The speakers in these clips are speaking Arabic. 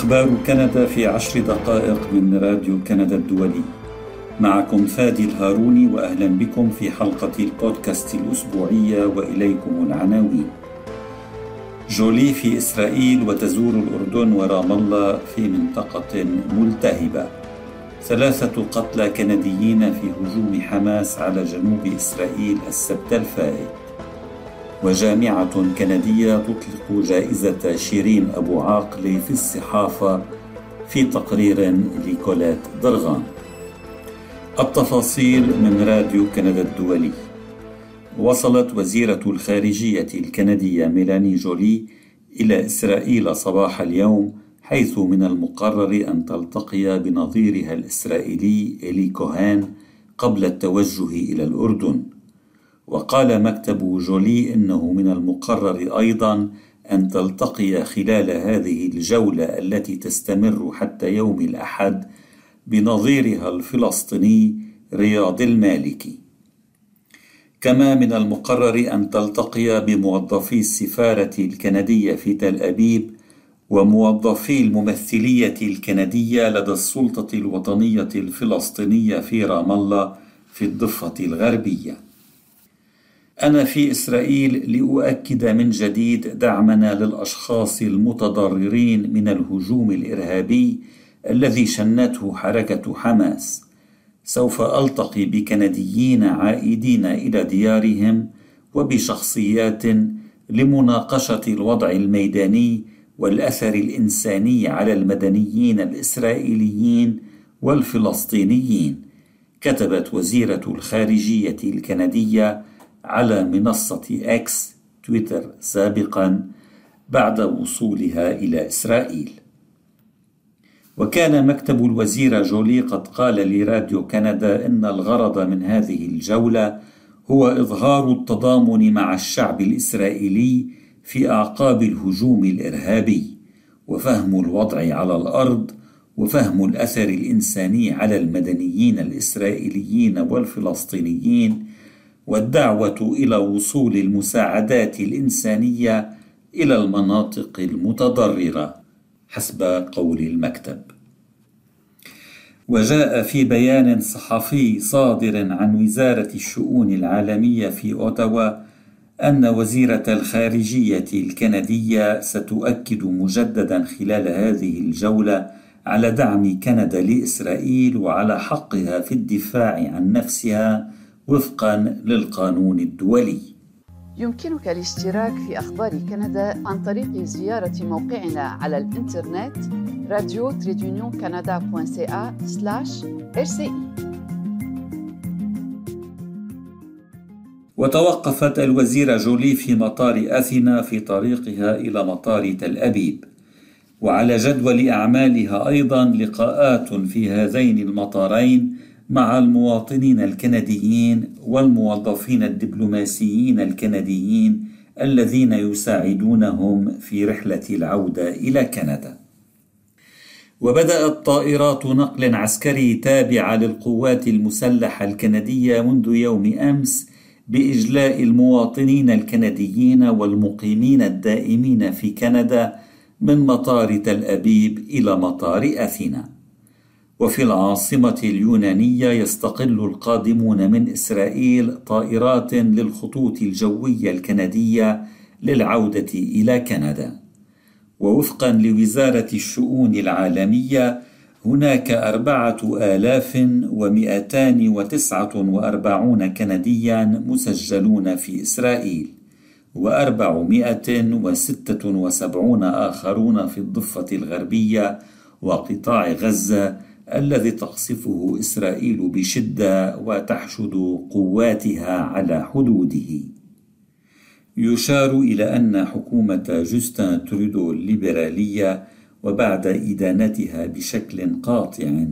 أخبار كندا في عشر دقائق من راديو كندا الدولي. معكم فادي الهاروني وأهلا بكم في حلقة البودكاست الأسبوعية وإليكم العناوين. جولي في إسرائيل وتزور الأردن ورام الله في منطقة ملتهبة. ثلاثة قتلى كنديين في هجوم حماس على جنوب إسرائيل السبت الفائت. وجامعة كندية تطلق جائزة شيرين أبو عاقلة في الصحافة في تقرير لكولات درغان. التفاصيل من راديو كندا الدولي. وصلت وزيرة الخارجية الكندية ميلاني جولي إلى إسرائيل صباح اليوم حيث من المقرر أن تلتقي بنظيرها الإسرائيلي إلي كوهان قبل التوجه إلى الأردن. وقال مكتب جولي إنه من المقرر أيضا أن تلتقي خلال هذه الجولة التي تستمر حتى يوم الأحد بنظيرها الفلسطيني رياض المالكي. كما من المقرر أن تلتقي بموظفي السفارة الكندية في تل أبيب وموظفي الممثلية الكندية لدى السلطة الوطنية الفلسطينية في رام الله في الضفة الغربية. أنا في إسرائيل لأؤكد من جديد دعمنا للأشخاص المتضررين من الهجوم الإرهابي الذي شنته حركة حماس. سوف ألتقي بكنديين عائدين إلى ديارهم وبشخصيات لمناقشة الوضع الميداني والأثر الإنساني على المدنيين الإسرائيليين والفلسطينيين. كتبت وزيرة الخارجية الكندية على منصة إكس تويتر سابقا بعد وصولها إلى إسرائيل. وكان مكتب الوزير جولي قد قال لراديو كندا إن الغرض من هذه الجولة هو إظهار التضامن مع الشعب الإسرائيلي في أعقاب الهجوم الإرهابي وفهم الوضع على الأرض وفهم الأثر الإنساني على المدنيين الإسرائيليين والفلسطينيين والدعوة إلى وصول المساعدات الإنسانية إلى المناطق المتضررة حسب قول المكتب. وجاء في بيان صحفي صادر عن وزارة الشؤون العالمية في أوتاوا أن وزيرة الخارجية الكندية ستؤكد مجددا خلال هذه الجولة على دعم كندا لإسرائيل وعلى حقها في الدفاع عن نفسها وفقا للقانون الدولي. يمكنك الاشتراك في أخبار كندا عن طريق زيارة موقعنا على الإنترنت راديو تريدونيون كندا RCI وتوقفت الوزيرة جولي في مطار أثينا في طريقها إلى مطار تل أبيب. وعلى جدول أعمالها أيضا لقاءات في هذين المطارين مع المواطنين الكنديين والموظفين الدبلوماسيين الكنديين الذين يساعدونهم في رحلة العودة إلى كندا. وبدأت طائرات نقل عسكري تابعة للقوات المسلحة الكندية منذ يوم أمس بإجلاء المواطنين الكنديين والمقيمين الدائمين في كندا من مطار تل أبيب إلى مطار أثينا. وفي العاصمة اليونانية يستقل القادمون من إسرائيل طائرات للخطوط الجوية الكندية للعودة إلى كندا. ووفقا لوزارة الشؤون العالمية هناك أربعة آلاف ومئتان وتسعة وأربعون كنديا مسجلون في إسرائيل وأربعمائة وستة وسبعون آخرون في الضفة الغربية وقطاع غزة الذي تقصفه إسرائيل بشدة وتحشد قواتها على حدوده. يشار إلى أن حكومة جوستن ترودو الليبرالية وبعد إدانتها بشكل قاطع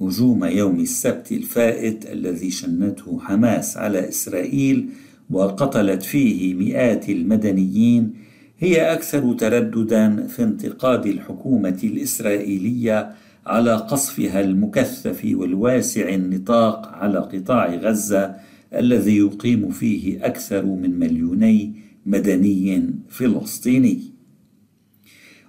هجوم يوم السبت الفائت الذي شنته حماس على إسرائيل وقتلت فيه مئات المدنيين هي أكثر ترددا في انتقاد الحكومة الإسرائيلية على قصفها المكثف والواسع النطاق على قطاع غزة الذي يقيم فيه أكثر من مليوني مدني فلسطيني.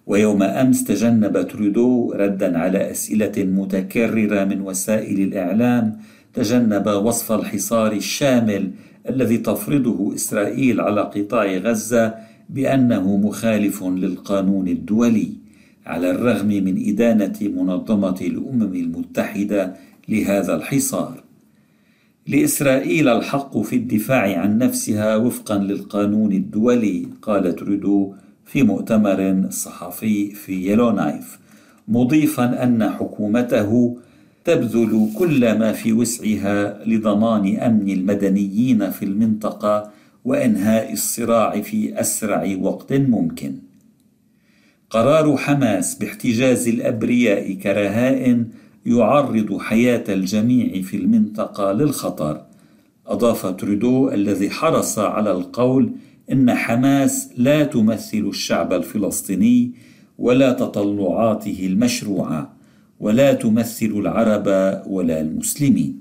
ويوم أمس تجنب ترودو ردا على أسئلة متكررة من وسائل الإعلام تجنب وصف الحصار الشامل الذي تفرضه إسرائيل على قطاع غزة بأنه مخالف للقانون الدولي. على الرغم من إدانة منظمة الأمم المتحدة لهذا الحصار. لإسرائيل الحق في الدفاع عن نفسها وفقا للقانون الدولي قال ترودو في مؤتمر صحفي في يلونايف مضيفا أن حكومته تبذل كل ما في وسعها لضمان أمن المدنيين في المنطقة وإنهاء الصراع في أسرع وقت ممكن. قرار حماس باحتجاز الأبرياء كرهائن يعرض حياة الجميع في المنطقة للخطر. أضاف ترودو الذي حرص على القول إن حماس لا تمثل الشعب الفلسطيني ولا تطلعاته المشروعة ولا تمثل العرب ولا المسلمين.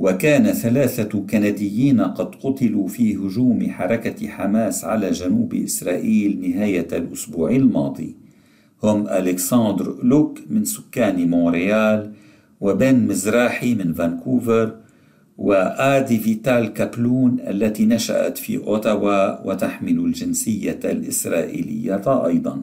وكان ثلاثة كنديين قد قتلوا في هجوم حركة حماس على جنوب إسرائيل نهاية الأسبوع الماضي. هم ألكسندر لوك من سكان مونريال وبن مزراحي من فانكوفر وآدي فيتال كابلون التي نشأت في أوتاوا وتحمل الجنسية الإسرائيلية أيضا.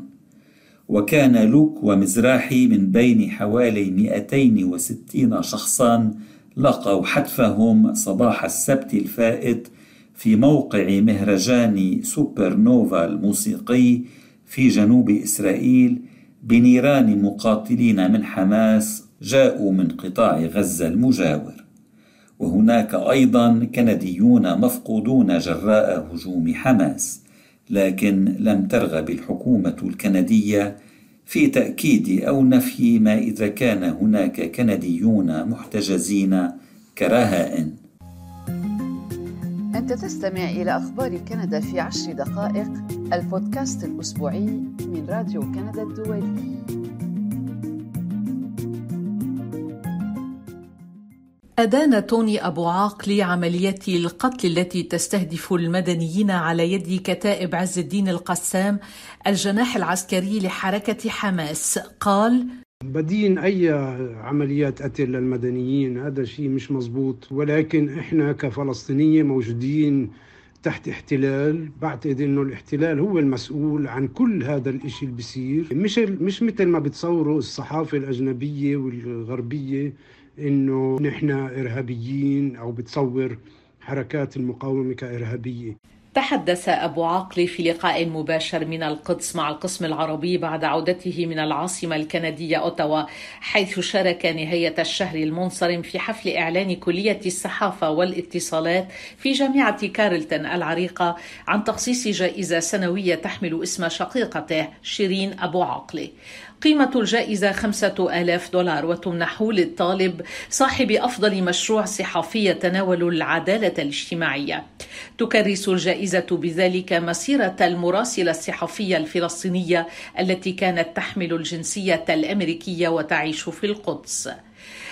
وكان لوك ومزراحي من بين حوالي 260 شخصا لقوا حتفهم صباح السبت الفائت في موقع مهرجان سوبر نوفا الموسيقي في جنوب إسرائيل بنيران مقاتلين من حماس جاءوا من قطاع غزة المجاور. وهناك أيضا كنديون مفقودون جراء هجوم حماس لكن لم ترغب الحكومة الكندية في تأكيد أو نفي ما إذا كان هناك كنديون محتجزين كرهائن أنت تستمع إلى أخبار كندا في عشر دقائق البودكاست الأسبوعي من راديو كندا الدولي. أدان توني أبو عاقلي عملية القتل التي تستهدف المدنيين على يد كتائب عز الدين القسام الجناح العسكري لحركة حماس. قال بدين أي عمليات قتل للمدنيين هذا شيء مش مزبوط ولكن إحنا كفلسطينية موجودين تحت احتلال. بعتقد إنه الاحتلال هو المسؤول عن كل هذا الإشي اللي بيصير. مش مش مثل ما بتصوروا الصحافة الأجنبية والغربية إنه نحن إرهابيين أو بتصور حركات المقاومة كإرهابية. تحدث أبو عاقل في لقاء مباشر من القدس مع القسم العربي بعد عودته من العاصمة الكندية أوتاوا حيث شارك نهاية الشهر المنصرم في حفل إعلان كلية الصحافة والاتصالات في جامعة كارلتون العريقة عن تخصيص جائزة سنوية تحمل اسم شقيقته شيرين أبو عاقلة قيمة الجائزة خمسة آلاف دولار وتمنح للطالب صاحب أفضل مشروع صحفي يتناول العدالة الاجتماعية. تكرس الجائزة بذلك مسيرة المراسلة الصحفية الفلسطينية التي كانت تحمل الجنسية الأمريكية وتعيش في القدس.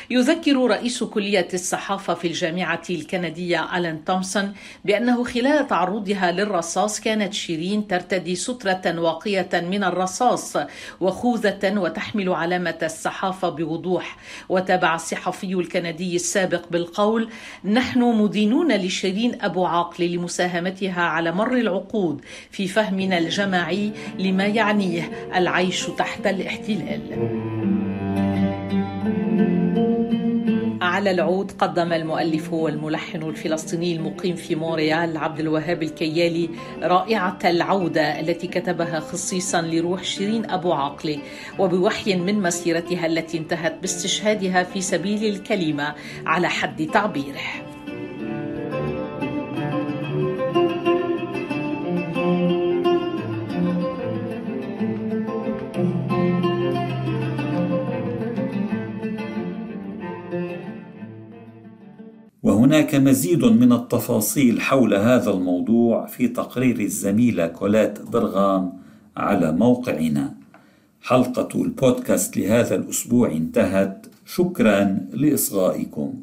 يذكر رئيس كلية الصحافة في الجامعة الكندية ألان تومسون بأنه خلال تعرضها للرصاص كانت شيرين ترتدي سترة واقية من الرصاص وخوذة وتحمل علامة الصحافة بوضوح. وتابع الصحفي الكندي السابق بالقول نحن مدينون لشيرين أبو عاقل لمساهمتها على مر العقود في فهمنا الجماعي لما يعنيه العيش تحت الاحتلال. على العود قدم المؤلف والملحن الفلسطيني المقيم في مونريال عبد الوهاب الكيالي رائعة العودة التي كتبها خصيصا لروح شيرين أبو عاقلة وبوحي من مسيرتها التي انتهت باستشهادها في سبيل الكلمة على حد تعبيره. وهناك مزيد من التفاصيل حول هذا الموضوع في تقرير الزميلة كولات برغام على موقعنا. حلقة البودكاست لهذا الأسبوع انتهت. شكرا لإصغائكم.